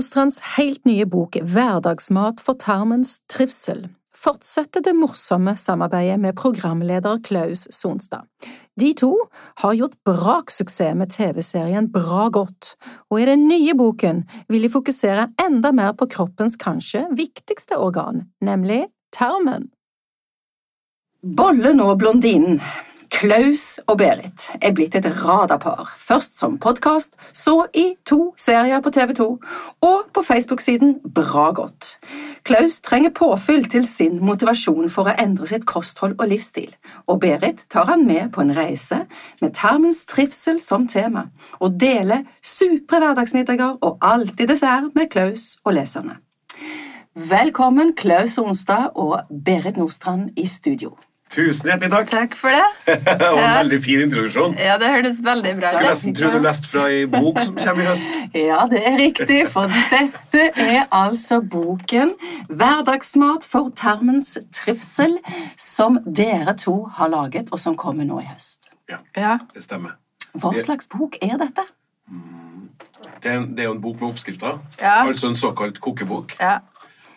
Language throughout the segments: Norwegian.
Berit Nordstrands helt nye bok Hverdagsmat for tarmens trivsel fortsetter det morsomme samarbeidet med programleder Klaus Sonstad. De to har gjort braksuksess med TV-serien Bra godt, og i den nye boken vil de fokusere enda mer på kroppens kanskje viktigste organ, nemlig tarmen. Bollen og blondinen Klaus og Berit er blitt et radarpar, først som podkast, så i to serier på TV 2, og på Facebook-siden Bra godt. Klaus trenger påfyll til sin motivasjon for å endre sitt kosthold og livsstil, og Berit tar han med på en reise med tarmens trivsel som tema, og deler supre hverdagsmiddager og alltid dessert med Klaus og leserne. Velkommen Klaus Onsdag og Berit Nordstrand i studio. Tusen hjertelig takk. Takk for det. og en veldig fin introduksjon. Ja, det hørtes veldig bra ut. Skulle nesten tro du leste fra ei bok som kommer i høst. Ja, det er riktig, for dette er altså boken 'Hverdagsmat for tarmens trivsel', som dere to har laget, og som kommer nå i høst. Ja, Ja. det stemmer. Hva slags bok er dette? Det er, en, det er jo en bok med oppskrifter, Ja. altså en såkalt kokebok. Ja.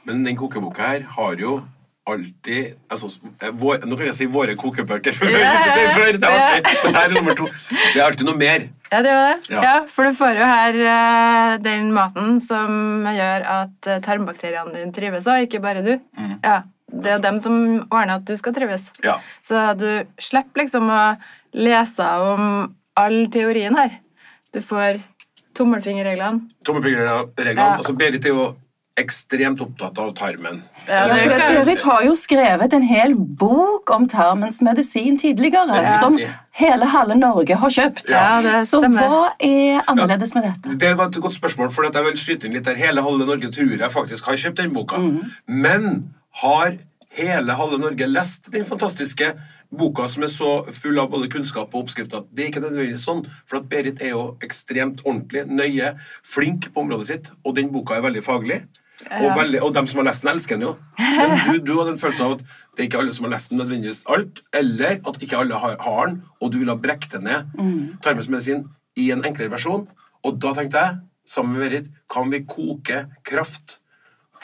Men den kokeboka her har jo alltid altså, vår, Nå kan jeg si våre kokebøker før. yeah. det, er før det, er alltid, det er nummer to. Det er alltid noe mer. ja, det var det. Ja. Ja. For du får jo her uh, den maten som gjør at eh, tarmbakteriene dine trives, og ikke bare du. Ja. Det er dem som ordner at du skal trives. Ja. Så du slipper liksom å lese om all teorien her. Du får tommelfingerreglene. Tommelfingerreglene. Ja. Altså, Berit er jo ekstremt opptatt av tarmen. Ja, Berit har jo skrevet en hel bok om tarmens medisin tidligere, Ja. som hele halve Norge har kjøpt. Ja, det Så hva er annerledes med dette? Det var et godt spørsmål, for jeg vil skyte inn litt der. Hele halve Norge tror jeg faktisk har kjøpt den boka. Men har hele halve Norge lest den fantastiske boka som er så full av både kunnskap og oppskrifter? Det er ikke nødvendigvis sånn, for at Berit er jo ekstremt ordentlig, nøye, flink på området sitt, og den boka er veldig faglig. Og, veldig, og dem som har lest den, elsker den jo. Men du, du hadde en følelse av at det er ikke alle som har lest den nødvendigvis alt, eller at ikke alle har, har den, og du ville ha brekt den ned, Mm. medisin, i en enklere versjon. Og da tenkte jeg, sammen med Verit, kan vi koke kraft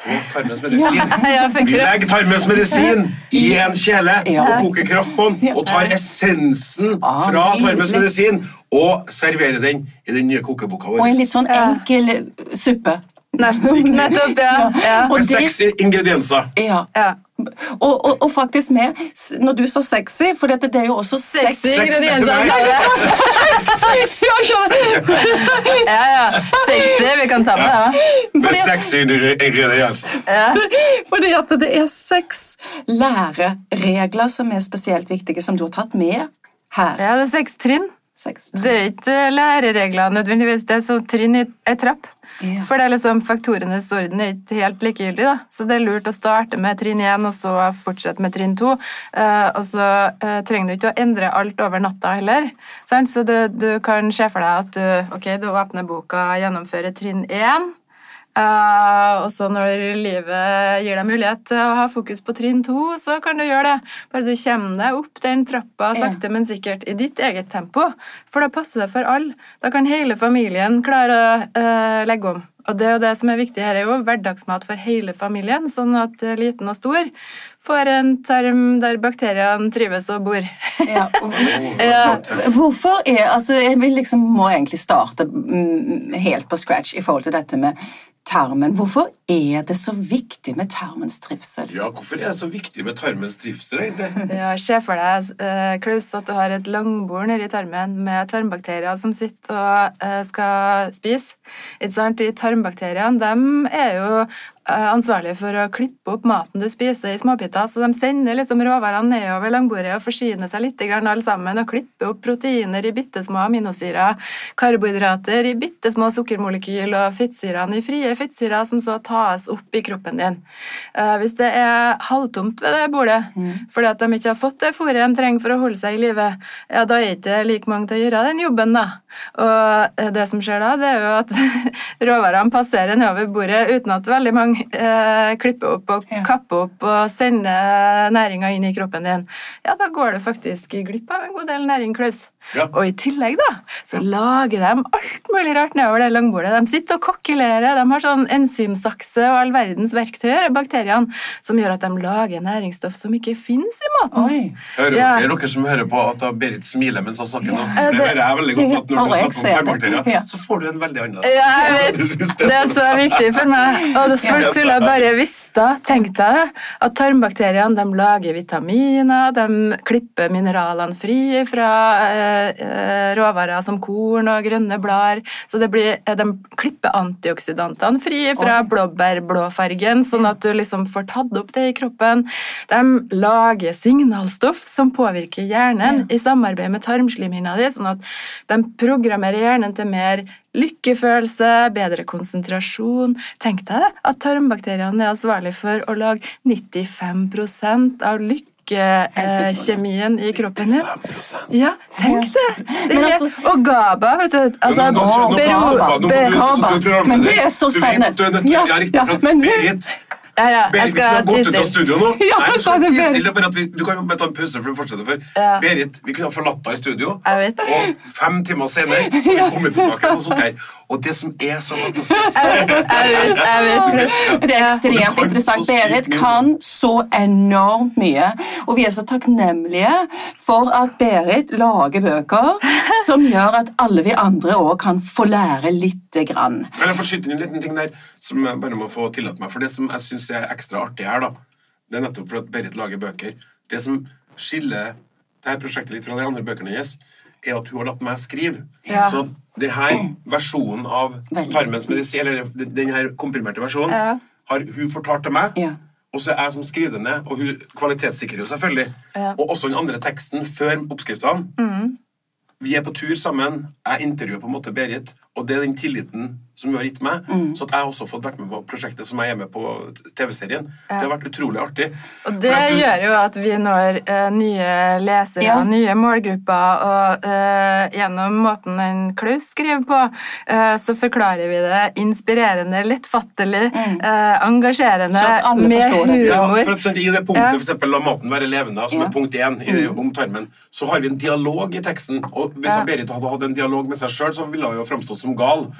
på tarmens medisin? Ja, legger tarmens medisin i en kjele Ja. og koker kraft på den, og tar essensen Ah, fra tarmens medisin og serverer den i den nye kokeboka vår. Og en litt sånn enkel suppe. Nettopp, nettopp, ja. ja. Og Med sexy ingredienser. Ja. ja. Og, og, og faktisk med Når du sa sexy, for dette, det er jo også sex. Sexy ingredienser. Ja, ja. Sexy. Vi kan ta med det. Med sexy ingredienser. Ja. Fordi at det er seks læreregler som er spesielt viktige, som du har tatt med her. ja, det er seks trinn. Seks. Det er ikke læreregler nødvendigvis, det er sånn trinn i ei trapp. Ja. For det er liksom faktorenes orden er ikke helt likegyldig, da. Så det er lurt å starte med trinn én, og så fortsette med trinn to. Uh, og så uh, trenger du ikke å endre alt over natta heller. Sant? Så du, du kan se for deg at du, okay, du åpner boka, gjennomfører trinn én. Eh, og så når livet gir deg mulighet til å ha fokus på trinn to, så kan du gjøre det. Bare du kommer deg opp den trappa Ja. sakte, men sikkert i ditt eget tempo. For da passer det for alle. Da kan hele familien klare å uh, legge om. Og det er jo det som er viktig her, er jo hverdagsmat for hele familien, sånn at liten og stor får en tarm der bakteriene trives og bor. Ja. Ja. Hvorfor er Altså, jeg vil liksom må egentlig starte mm, helt på scratch i forhold til dette med tarmen. Hvorfor er det så viktig med tarmens trivsel? Ja, hvorfor er det så viktig med tarmens trivsel, egentlig? Ja, Se for deg eh, Klaus, at du har et langbord nedi tarmen med tarmbakterier som sitter og eh, skal spise. Ikke sant? De tarmbakteriene de er jo ansvarlige for å klippe opp maten du spiser i småbiter. Så de sender liksom råvarene nedover langbordet og forsyner seg litt grann alle sammen og klipper opp proteiner i bitte små aminosyrer, karbohydrater i bitte små sukkermolekyl og fettsyrene i frie fettsyrer som så tas opp i kroppen din. Eh, Hvis det er halvtomt ved det bordet, fordi at de ikke har fått det fôret de trenger for å holde seg i live, ja, da er det ikke like mange til å gjøre den jobben, da. Og eh, det som skjer da, det er jo at råvarene passerer nedover bordet uten at veldig mange eh, klipper opp og Ja. kapper opp og sender næringa inn i kroppen din. Ja, da går du faktisk glipp av en god del næring, Klaus. Ja. Og i tillegg da, så lager de alt mulig rart nedover det langbordet. De sitter og kokkelerer, de har sånn enzymsakse og all verdens verktøy, bakteriene, som gjør at de lager næringsstoff som ikke finnes i maten. Hører Ja. dere, dere som hører på at Berit smiler mens hun snakker nå? For det hører jeg veldig godt at når du snakker om tarmbakterier, Ja. så får du en veldig annen Ja, jeg vet. Det er så viktig for meg. Og det først skulle jeg bare visst da, tenk deg at tarmbakteriene de lager vitaminer, de klipper mineralene fri fra eh, råvarer som korn og grønne blader, så det blir, eh, de klipper antioksidantene fri fra blåbærblåfargen, sånn at du liksom får tatt opp det i kroppen. De lager signalstoff som påvirker hjernen i samarbeid med tarmslimhinna di, sånn at de programmerer hjernen til mer lykkefølelse, bedre konsentrasjon. Tenk deg at tarmbakteriene er ansvarlig for å lage 95% av lykkekjemien i kroppen din. 5%. Ja, tenk det! det er, altså- og GABA, vet du altså, Nå- nå- nå- nå- nå, nå- nå- nå- nå- nå- nå- nå- Men det er så Du vet spennende. at du er nødt til Ja, ja, riktig, ja, for at men- Berit Ja, ja, Berit, du skal har gått ut av studio nå. Ja, Nei, du skal det, tie stille, bare at vi, du kan jo bare ta en pause før du fortsetter. For Ja. Berit, vi kunne ha forlatt deg i studio, og fem timer senere så vi kommet tilbake og sånt her. Og det som er så fantastisk Jeg vet, jeg vet, jeg vet Det er ekstremt interessant. Berit kan så enormt mye. Og vi er så takknemlige for at Berit lager bøker som gjør at alle vi andre òg kan få lære lite grann. Kan jeg få skyte inn en liten ting der som jeg bare må få tillate meg? For det som jeg syns er ekstra artig her, da, det er nettopp for at Berit lager bøker. Det som skiller dette prosjektet litt fra de andre bøkene hennes, er at hun har latt meg skrive. Ja. Så her versjonen av tarmens medisin, eller den her komprimerte versjonen, Ja. har hun fortalt til meg. Ja. Og så er jeg som skriver det ned, og hun kvalitetssikrer jo selvfølgelig. Og også den andre teksten før oppskriftene. Mm. Vi er på tur sammen. Jeg intervjuer på en måte Berit, og det er den tilliten som hun har gitt meg. Mm. Så at jeg har også fått vært med på prosjektet som jeg er med på TV-serien. Det har vært utrolig artig. Og det du- gjør jo at vi når uh, nye lesere, Ja. nye målgrupper, og uh, gjennom måten en Klaus skriver på, uh, så forklarer vi det inspirerende, lettfattelig, eh, engasjerende, Mm. Så at med humor. Ja, for at sånn, I det punktet, Ja. for eksempel, La maten være levende, som Ja. er punkt én i, om tarmen, så har vi en dialog i teksten. Og hvis Ja. Berit hadde hatt en dialog med seg sjøl, så ville hun jo framstått som gal.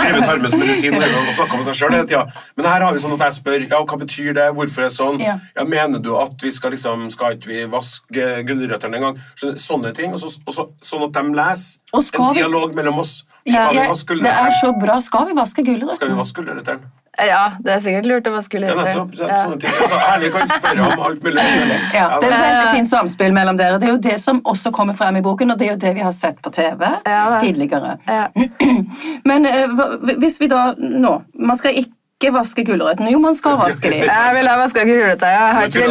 Skrevet tarmens medisin hele dagen og snakka med seg sjøl hele tida. Men her har vi sånn at jeg spør ja, hva betyr det, hvorfor er det sånn. Ja. Ja, mener du at vi skal liksom, skal ikke vi vaske gulrøttene en gang? Sånne ting. Og så, og så, sånn at de leser. En vi- dialog mellom oss. Ja, Skal vi vaske gulrøttene? det er så bra. Skal vi vaske Skal vi vaske gulrøttene? Ja, det er sikkert lurt å vaske skulle gjøre det. Så, sånne ting. Så ærlig kan spørre om alt mulig. Ja, det er et veldig fint samspill mellom dere. Det er jo det som også kommer frem i boken, og det er jo det vi har sett på TV Ja, tidligere. Ja. Men eh, hvis vi da nå Man skal ikke vaske gulrøttene. Jo, man skal vaske dem. Jeg ville ha vaska gulrøtter. Jeg ikke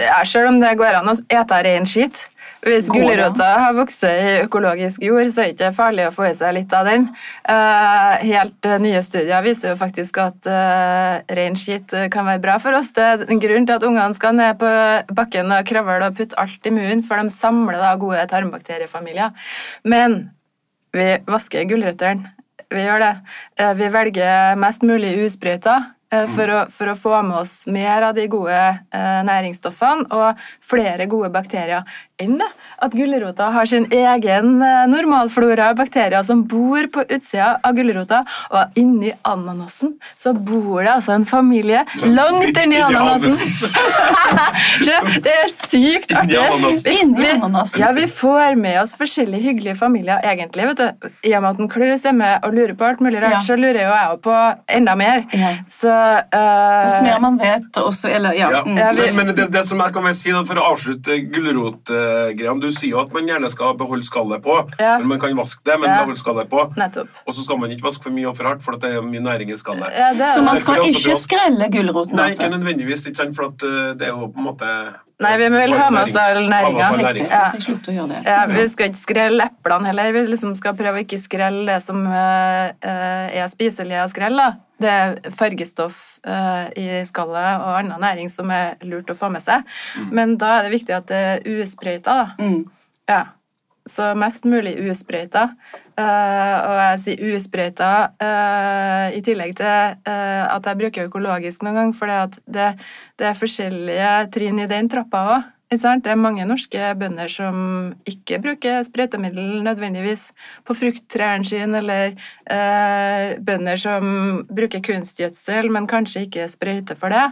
ja, selv om det går an å ete rein skitt. Hvis gulrota har vokst i økologisk jord, så er det ikke farlig å få i seg litt av den. Eh, helt eh, nye studier viser jo faktisk at uh, rein skitt eh, kan være bra for oss. Det er en grunn til at ungene skal ned på bakken og kravle og putte alt i munnen, for de samler da gode tarmbakteriefamilier. Men vi vasker gulrøttene. Vi gjør det. Eh, Vi velger mest mulig usprøyta eh, for, å, for å få med oss mer av de gode eh, næringsstoffene og flere gode bakterier enn at gulrota har sin egen eh, normalflora av bakterier som bor på utsida av gulrota, og inni ananasen så bor det altså en familie langt inni ananasen. Det er sykt artig. Vi- Inni vi- ananasen. Ja, vi får med oss forskjellige hyggelige familier, egentlig. vet du. I og med at en Klaus er med og lurer på alt mulig rart, så lurer jo jeg på enda mer. Så uh, Dess mer man vet også, eller ja. Ja. Ja, vi- men, men det, det som jeg kan vel si da, For å avslutte gulrotgreiene Du sier jo at man gjerne skal beholde skallet på. Ja. Men Man kan vaske det, men Ja. beholde skallet på. Nettopp. Og så skal man ikke vaske for mye og for hardt, for at det er mye næring i skallet. ja, Så man skal ikke skrelle gulroten, Nei, ikke altså? nødvendigvis, ikke sant? for at eh, det er jo på en måte Nei, vi vil ha med oss all næringa. Ja. Riktig. skal slutte å gjøre det. Ja, Vi skal ikke skrelle eplene heller. Vi liksom skal prøve å ikke skrelle det som eh, eh, er spiselig av skrelle. Det er fargestoff eh, i skallet og annen næring som er lurt å få med seg. Men da er det viktig at det er usprøyta. da. Mm. Ja. Så mest mulig usprøyta. Uh, og jeg sier usprøyta uh, i tillegg til uh, at jeg bruker økologisk noen gang, for det, det er forskjellige trinn i den trappa òg. Det er mange norske bønder som ikke bruker sprøytemiddel nødvendigvis på frukttrærne sine, eller eh, bønder som bruker kunstgjødsel, men kanskje ikke sprøyter for det.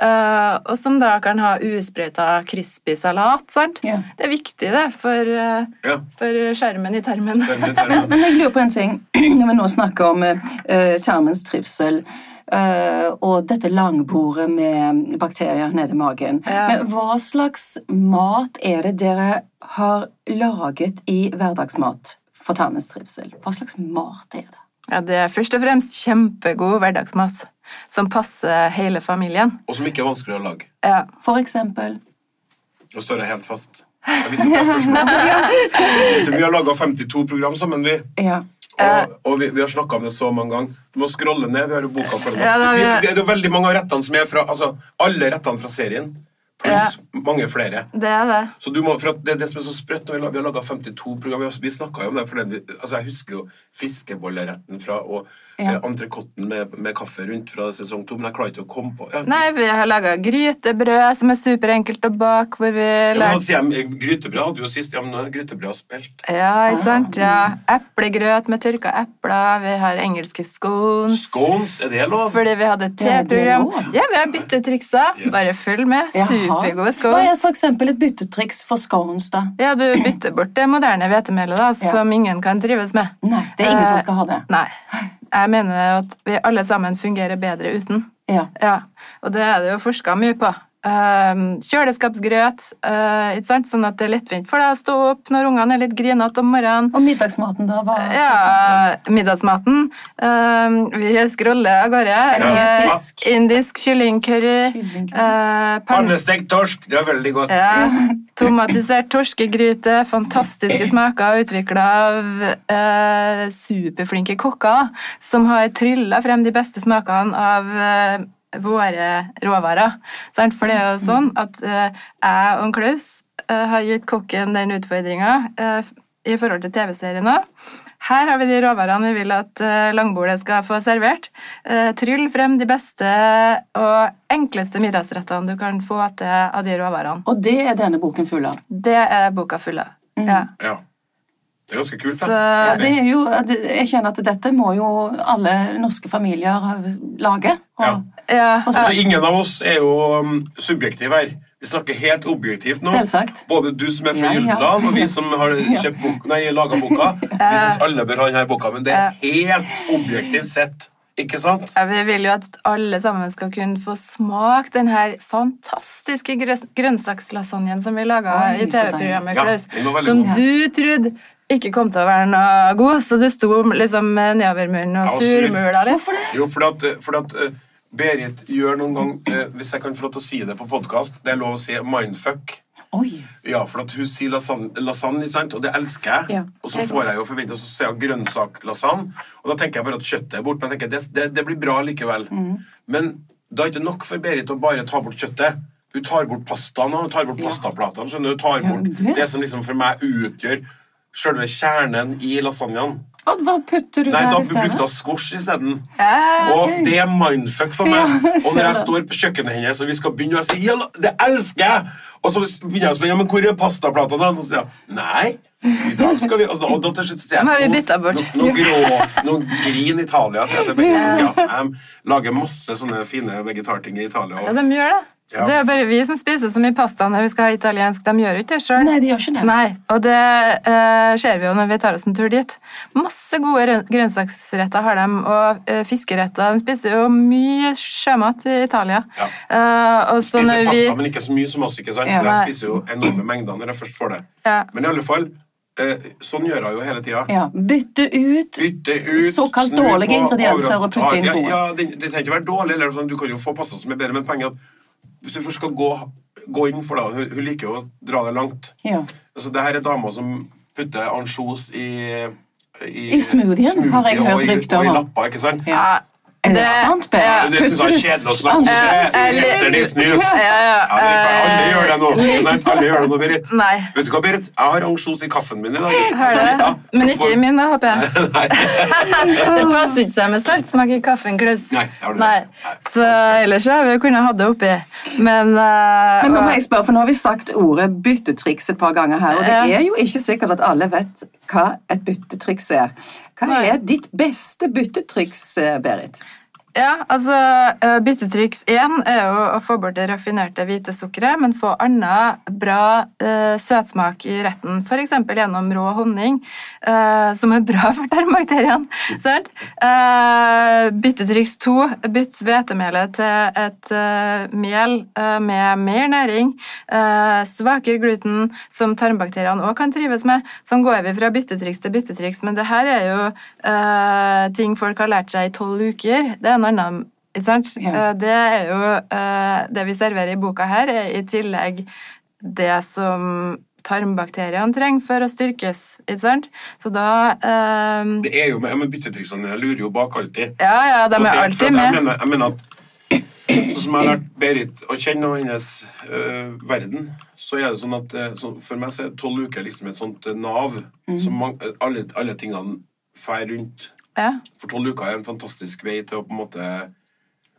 Eh, og som da kan ha usprøyta crispy salat. Sant? Ja. Det er viktig det for, eh, Ja. for skjermen i tarmen. Men, men jeg lurer på en ting, når vi nå snakker om eh, tarmens trivsel eh, og dette langbordet med bakterier nede i magen. Ja. Men hva slags mat er det dere har laget i hverdagsmat for tarmens trivsel? Hva slags mat er det? Ja, det er først og fremst kjempegod hverdagsmat som passer hele familien. og som ikke er vanskelig å lage. Ja. For eksempel Nå står jeg helt fast. Jeg visste ikke var spørsmål. Vet Vi har laga 52 program sammen, vi. Ja. Og, og vi, vi har snakka om det så mange ganger. Du må scrolle ned. Vi har jo boka foran oss. Ja, det er jo veldig mange av rettene som er fra Altså, alle rettene fra serien. Pluss mange flere. Det er det. Så du må, for at det er det som er så sprøtt når vi, har laga 52 program. Vi, snakka jo om det. For det, altså jeg husker jo fiskebolleretten fra og Ja. ja. entrecôten med, med kaffe rundt fra sesong to, men jeg klarer ikke å komme på ja. Nei, vi har laga grytebrød som er superenkelt å bake, hvor vi Ja, altså, Grytebrød hadde vi jo sist. Ja, men nå er grytebrød har spilt. Ja, ikke sant? Ja. Eplegrøt med tørka epler. Vi har engelske scones. Scones, er det lov? Fordi vi hadde T-program teprogram. Ja, vi har byttetriksa. Yes. Bare følg med. Jaha. Supergode Hva er scones. eksempel et byttetriks for scones, da? Ja, du bytter bort det moderne hvetemelet da, som ingen kan trives med. Nei, det er ingen som Eh, skal ha det. Nei. Jeg mener at vi alle sammen fungerer bedre uten. Ja. Ja, og det er det jo forska mye på. Um, kjøleskapsgrøt, uh, ikke sant? sånn at det er lettvint for deg å stå opp når ungene er litt grinete om morgenen. Og middagsmaten, da? Hva, Ja, middagsmaten. Um, vi skroller av gårde. Ja. Eh, Fisk. Indisk kyllingcurry. Kyllingcurry. Uh, Pannestekt torsk, det er veldig godt. ja, tomatisert torskegryte. Fantastiske smaker utvikla av uh, superflinke kokker som har trylla frem de beste smakene av eh, våre råvarer. Sant? For det er jo sånn at eh, jeg og Klaus eh, har gitt kokken den utfordringa i forhold til TV-serien òg. Her har vi de råvarene vi vil at eh, langbordet skal få servert. Eh, Tryll frem de beste og enkleste middagsrettene du kan få til av de råvarene. Og det er denne boken full av. Det er boka full av. Ja. Ja. Det er ganske kult, Så, da. Ja, det er jo, jeg kjenner at dette må jo alle norske familier lage. Og, Ja. ja, Og Så ingen av oss er jo um, subjektive her. Vi snakker helt objektivt nå. Selvsagt. Både du som er fra Ja, ja. Og vi som har kjøpt bok, nei, laga boka. Vi syns alle bør ha denne boka, men det er helt objektivt sett. Ikke sant? Ja, vi vil jo at alle sammen skal kunne få smake den her fantastiske grønnsakslasanjen som vi laga i TV-programmet, Klaus. Ja, Som du trodde ikke kom til å være noe god, så du sto liksom nedover munnen og Ja, surmula litt. Hvorfor det? Jo, fordi at, fordi at eh, Berit gjør noen gang, eh, hvis jeg kan få lov til å si det på podkast, det er lov å si mindfuck. Oi. Ja, for at hun sier lasagne, lasagne sant? og det elsker jeg. Ja. Og så får jeg jo forvente, og så sier jeg grønnsak-lasagne, og da tenker jeg bare at kjøttet er borte. Men jeg tenker, det, det, det blir bra likevel. Men da er det ikke nok for Berit å bare ta bort kjøttet. Hun tar bort pastaen, og hun tar bort pastaplatene. skjønner du? Hun tar Ja, bort det. det som liksom for meg utgjør selve kjernen i lasagnen. Og hva putter du Nei, der da i stedet? brukte hun squash isteden. Ja, Og det er mindfuck for meg. Ja, og når jeg står på kjøkkenet hennes og vi skal begynne å si ja, det elsker jeg, og så begynner jeg å spørre ja, men hvor er pastaplatene, og så sier jeg nei. I dag skal vi, og så- og da til slutt sier jeg. Nå, nå, nå grin Italia, sier jeg til begge. Så sier jeg, jeg lager masse sånne fine vegetarting i Italia. Ja, de gjør det. Ja. Det er bare vi som spiser så mye pasta når vi skal ha italiensk. De gjør jo ikke det sjøl. Nei, de gjør ikke det. Nei, og det eh, ser vi jo når vi tar oss en tur dit. Masse gode grønnsaksretter har de, og eh, fiskeretter. De spiser jo mye sjømat i Italia. Ja. Eh, og så spiser når pasta, vi men ikke så mye som oss, ikke sant? Ja, For de spiser jo enorme mengder når de først får det. Ja. Men i alle fall, eh, sånn gjør hun jo hele tida. Ja, bytte ut Bytte ut Såkalt dårlige ingredienser og putte inn ja, gode. Ja, det, det trenger ikke være dårlig. Eller sånn, du kan jo få pasta som er bedre, men poenget er at hvis du først skal gå, gå inn for det hun, hun liker jo å dra det langt. Ja. Altså, det her er dama som putter ansjos i I smoothien, har jeg hørt rykter om. Og i lappa, lapper, ikke sant? ja, Er det, Det- sant, Per? ja. Det syns jeg er kjedelig å snakke om. Er Disneys. Ja, ja, Ja, det er alle gjør det nå. Alle gjør det nå, Berit. Nei. Vet du hva, Berit? Jeg har ansjos i kaffen min i dag. Har det? Ja, Men ikke i min, da, håper jeg. det passer ikke seg med saltsmak i kaffen, Klaus. Nei, du? Nei. Så ellers har vi kunnet ha det oppi. Men, uh, Men nå må jeg spørre, for nå har vi sagt ordet byttetriks et par ganger her, og det Ja. er jo ikke sikkert at alle vet hva et byttetriks er. Hva er ditt beste byttetriks, eh, Berit? Ja, altså eh, Byttetriks én er jo å få bort det raffinerte hvite sukkeret, men få annen bra eh, søtsmak i retten. F.eks. gjennom rå honning, eh, som er bra for tarmbakteriene. Eh, byttetriks to bytt hvetemelet til et eh, mel eh, med mer næring, eh, svakere gluten, som tarmbakteriene òg kan trives med. Sånn går vi fra byttetriks til byttetriks, men det her er jo ting folk har lært seg i tolv uker. Det er en annen ikke sant? Ja. Eh, Det er jo eh, Det vi serverer i boka her, er i tillegg det som tarmbakteriene trenger for å styrkes. ikke sant? Så da um... Det er jo med, med byttetriksene jeg lurer jo bak alltid. Ja, ja, de er jeg- alltid at jeg med. Mener, jeg mener at Sånn som jeg har lært Berit å kjenne og hennes øh, verden, så er det sånn at så for meg så er tolv uker liksom et sånt nav Mm. som man, alle, alle tingene fer rundt. Ja. For tolv uker er en fantastisk vei til å på en måte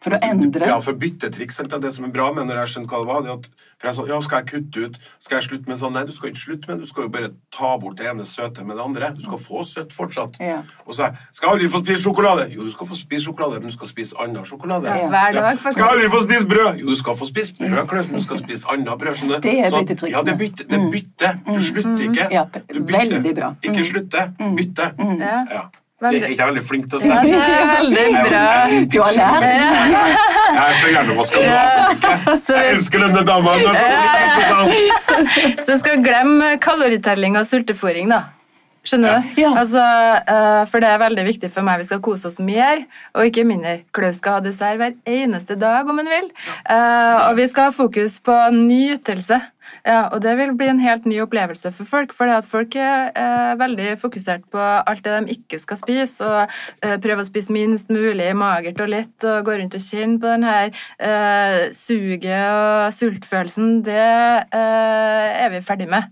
For å endre? Ja, for byttetriks. Det som er bra med når jeg skjønner hva det var, det er at for jeg sa, ja, skal jeg kutte ut? Skal jeg slutte med sånn? Nei, du skal ikke slutte med det. Du skal jo bare ta bort det ene søte med det andre. Du skal få søtt fortsatt. Ja. Og så skal jeg aldri få spise sjokolade? Jo, du skal få spise sjokolade, men du skal spise annen sjokolade. Ja, hver dag, faktisk. Skal jeg aldri få spise brød? Jo, du skal få spise brød, Klaus, men du skal spise annet brød. skjønner du? Det er byttetriksene. Ja, det er bytte. Det er bytte. Du slutter ikke. Ja, Du bytter. veldig bra. Ikke slutte. Bytte. Ja. Ja. Jeg er ikke veldig flink til å si. Ja, det veldig bra. Du har lært? Jeg er så hjernevaska nå. Jeg vi, elsker denne dama. Så vi skal glemme kaloritelling og sultefòring, da. Skjønner du? Ja. Altså, eh, for det er veldig viktig for meg. Vi skal kose oss mer, og ikke mindre. Klaus skal ha dessert hver eneste dag om han vil. Eh, og vi skal ha fokus på nytelse. Ja, og det vil bli en helt ny opplevelse for folk. For folk er eh, veldig fokusert på alt det de ikke skal spise, og eh, prøver å spise minst mulig magert og lett, og går rundt og kjenner på den her eh, suget og sultfølelsen. Det eh, er vi ferdig med.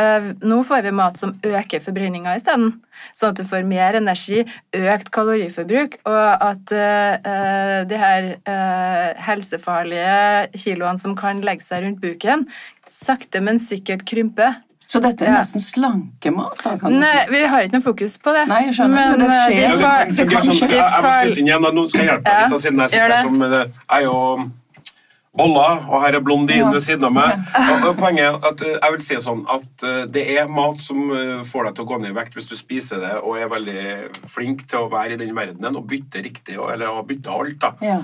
Eh, nå får vi mat som øker forbrenninga isteden. Sånn at du får mer energi, økt kaloriforbruk, og at eh, de her eh, helsefarlige kiloene som kan legge seg rundt buken, sakte, men sikkert krymper. Så dette er Ja. nesten slankemat? da, kan du Nei, si. vi har ikke noe fokus på det. Nei, jeg skjønner, men det eh, skjer. de Ja, det, kan sånn. skje. Jeg, jeg må slutte inn igjen. da. Nå skal jeg hjelpe deg Ja, litt, siden jeg sitter her som eh, Jeg er jo Bolla, og her er blondinen Ja. ved siden av meg. Og, og poenget er at eh, jeg vil si sånn at eh, det er mat som eh, får deg til å gå ned i vekt hvis du spiser det og er veldig flink til å være i den verdenen og bytte riktig, eller bytte alt. da. Ja.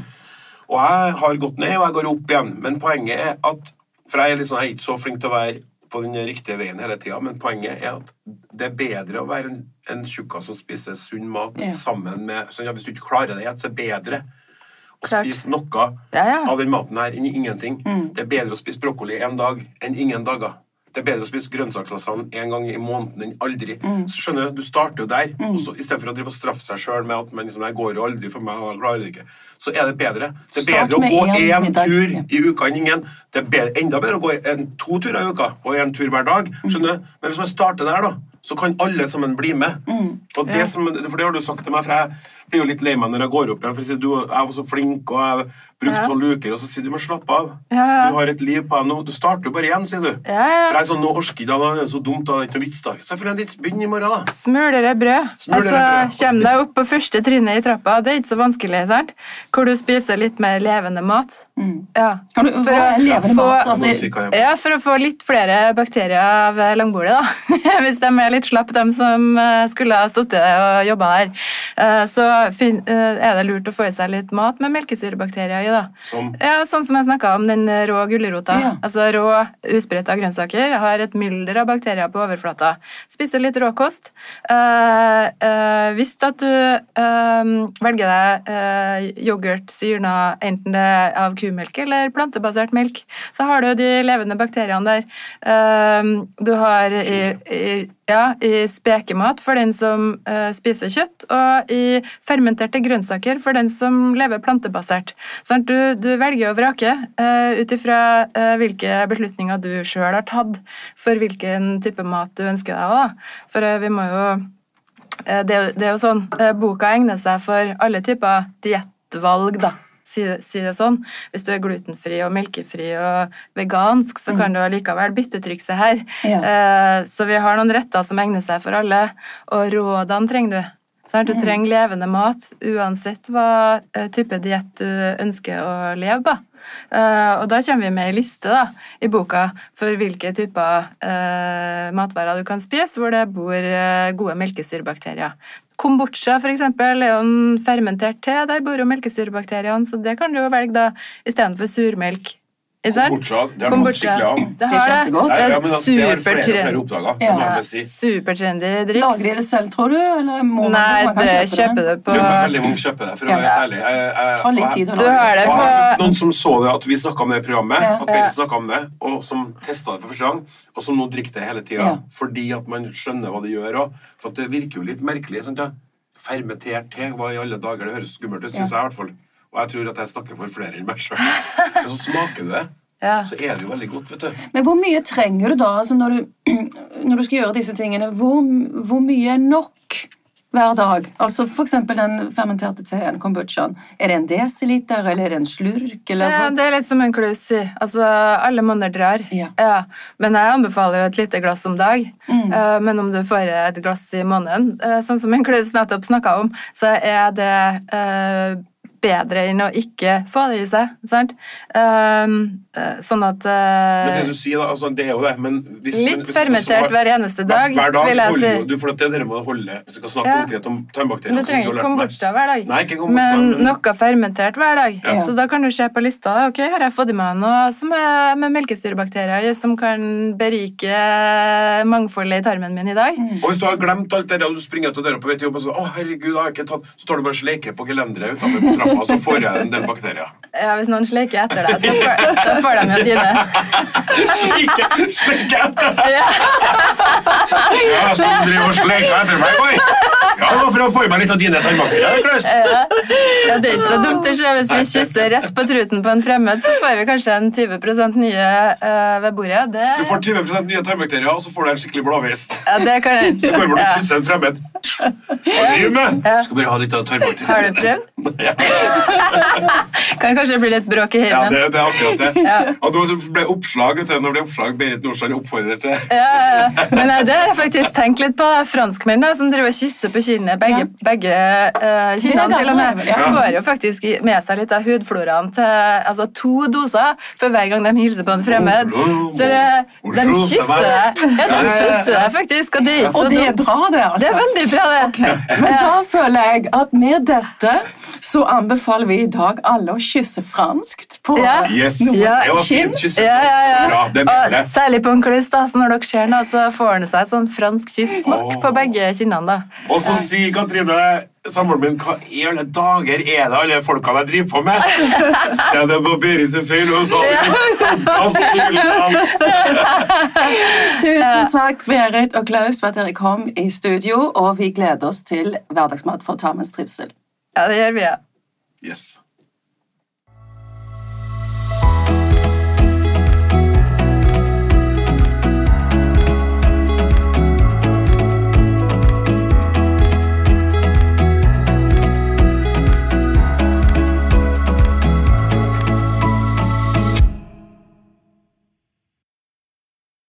Og jeg har gått ned, og jeg går opp igjen. Men poenget er at For jeg er, liksom, jeg er ikke så flink til å være på den riktige veien hele tida, men poenget er at det er bedre å være en, en tjukkas som spiser sunn mat Ja. sammen med sånn, ja, Hvis du ikke klarer det, så er det bedre å Klart. spise noe Ja, ja. av den maten her enn ingenting. Det er bedre å spise brokkoli en dag enn ingen dager. Det er bedre å spise grønnsakslasagne en gang i måneden enn aldri. Så skjønner Du du starter jo der. og så I stedet for å drive og straffe seg sjøl med at man liksom, det går jo aldri for meg, jeg klarer det ikke, så er det bedre. Det er bedre å gå én tur i uka enn ingen. Det er bedre, enda bedre å gå en, to turer i uka og en tur hver dag. skjønner du? Men hvis man starter der, da, så kan alle sammen bli med. Og det som, for det har du sagt til meg, for jeg blir jo litt lei meg når jeg går opp. For jeg sier du jeg var så flink, og jeg brukte Ja. tolv uker, og så sier du men slapp av. Ja, ja. Du har et liv på deg nå. Du starter jo bare igjen, sier du. Ja, ja. For jeg er sånn, nå orker ikke, da, det er så dumt, da, det er ikke noe vits da. Selvfølgelig, begynn i morgen, da. Smulere brød. Smulere altså, brød. Kjem deg opp på første trinnet i trappa. Det er ikke så vanskelig. sant? Hvor du spiser litt mer levende mat. Ja. Kan du, For hva å er levende få- mat? Altså, Ja, for å få litt flere bakterier av langbordet, da. Hvis de er litt slapp, dem som eh, skulle ha sittet og jobba der. Eh, Så eh, er det lurt å få i seg litt mat med melkesyrebakterier i, da. Som? Ja, sånn som jeg snakka om, den rå gulrota. Ja. Altså rå usprøyta grønnsaker har et mylder av bakterier på overflata. Spise litt råkost. Hvis at du velger deg yoghurt syrna enten det er av kumelk eller plantebasert melk, så har du de levende bakteriene der. Du har i, i Ja, i spekemat for den som eh, spiser kjøtt, og i fermenterte grønnsaker for den som lever plantebasert. Du, du velger å vrake uh, ut ifra eh, hvilke beslutninger du sjøl har tatt for hvilken type mat du ønsker deg. Da. For eh, vi må jo eh, det, det er jo sånn, eh, Boka egner seg for alle typer diettvalg, da. Si, det- si det sånn. Hvis du er glutenfri og melkefri og vegansk, så kan du allikevel byttetrykse her. Ja. Eh, Så vi har noen retter som egner seg for alle, og rådene trenger du. Sånn, Du trenger levende mat uansett hva eh, type diett du ønsker å leve på. Uh, og da kommer vi med ei liste da, i boka for hvilke typer uh, matvarer du kan spise hvor det bor uh, gode melkesyrebakterier. Kombucha for eksempel, er jo en fermentert te. Der bor jo melkesyrebakteriene, så det kan du jo velge da istedenfor surmelk. Ikke sant? Kombucha, det har Kombucha. man skikkelig av. Det Det er har det. Nei, Det ja, er altså, det har flere og flere oppdaga. Ja. si. Supertrendy driks. Lager de det selv, tror du? Eller må Nei, man kan det kjøpe kjøper det på veldig mange kjøper det, for å være helt ærlig. Jeg, jeg, jeg, tid Du har det på noen som så det at vi snakka om det i programmet, Ja. at Berit snakket om det, og som testa det for første gang, og som nå drikker det hele tida. Ja. Fordi at man skjønner hva det gjør òg. For at det virker jo litt merkelig. Sant, ja? Fermentert te, hva i alle dager? Det høres skummelt ut, syns jeg i hvert fall. Og jeg tror at jeg snakker for flere enn meg sjøl. Men så smaker du det, Ja. så er det jo veldig godt, vet du. Men hvor mye trenger du da altså når, du, når du skal gjøre disse tingene? Hvor, hvor mye er nok hver dag? Altså eksempel den fermenterte teen, kombuchaen. Er det en desiliter, eller er det en slurk? Eller Ja, det er litt som en klus. Altså, alle monner drar. Ja. Men jeg anbefaler jo et lite glass om dag. Mm. Eh, Men om du får et glass i måneden, eh, sånn som en klus nettopp snakka om, så er det eh, bedre enn å ikke få det i seg. Sant? Um, sånn at eh, Men det du sier, da, altså, det er jo det, men hvis, men Litt hvis- fermentert hver eneste dag, Hver, hver dag vil jeg si. du, for at det dere må holde Hvis vi skal snakke Ja. konkret om tarmbakterier du trenger ikke kombucha hver dag. Nei, ikke kombucha, men men- noe fermentert hver dag. Ja. Så da kan du se på lista. da. Ok, her har jeg fått i meg noe som er med melkesyrebakterier som kan berike mangfoldet i tarmen min i dag. Og hvis du har glemt alt det, og du springer etter døra på vei til jobb og så, å herregud, har jeg ikke tatt, så tar du bare og sleiker på gelenderet utenfor trappa, så får jeg en del bakterier. Ja, Hvis noen sleiker etter deg, så får, får de jo dine. Slike, slike etter deg! Ja. Ja, som driver og sleiker etter meg, boy. Ja, det var for å få i meg litt av dine tarmbakterier, det, Klaus. Ja, Det er ikke så dumt. det skjer. Hvis vi kysser rett på truten på en fremmed, så får vi kanskje en 20 nye uh, ved bordet. Det, Du får 20% nye tarmbakterier, og så får du en skikkelig blåveis. ja, det kan jeg. Så går du bort og kysser en fremmed. Med? Skal bare ha litt av tarmbakterier. Har du prøvd? Ja, Kan kanskje bli litt bråk i ja det, det er akkurat det. Ja. Og nå ble oppslag, vet du, ble oppslag Berit Nordstrand oppfordrer til Ja, ja. Men eh, det har jeg faktisk tenkt litt på. Franskmenn da, som driver og kysser på kinnet, begge, Ja. begge uh, kinnene til og med, ja. får jo faktisk med seg litt av hudfloraen til altså to doser for hver gang de hilser på en fremmed. Så det, de kysser deg. Ja, de kysser deg faktisk, og det er ikke så Og det er bra, det, altså. Det er veldig bra, det. Okay. Men da føler jeg at med dette så anbefaler vi i dag alle å kysse franskt på Ja. Yes, noens Ja. kinn. Ja, ja, ja. Bra, særlig på en kluss, da, så når dere ser den, så får han seg sånn fransk kyss-smak Åh. på begge kinnene. da. Og så sier Katrine, samboeren min, hva i alle dager er det alle folkene jeg driver på med? Så er det bare Berit sin feil, og så podcast i julen. Tusen takk, Berit og Klaus, for at dere kom i studio, og vi gleder oss til hverdagsmat for tarmens trivsel. Ja, det gjør vi, ja. Yes.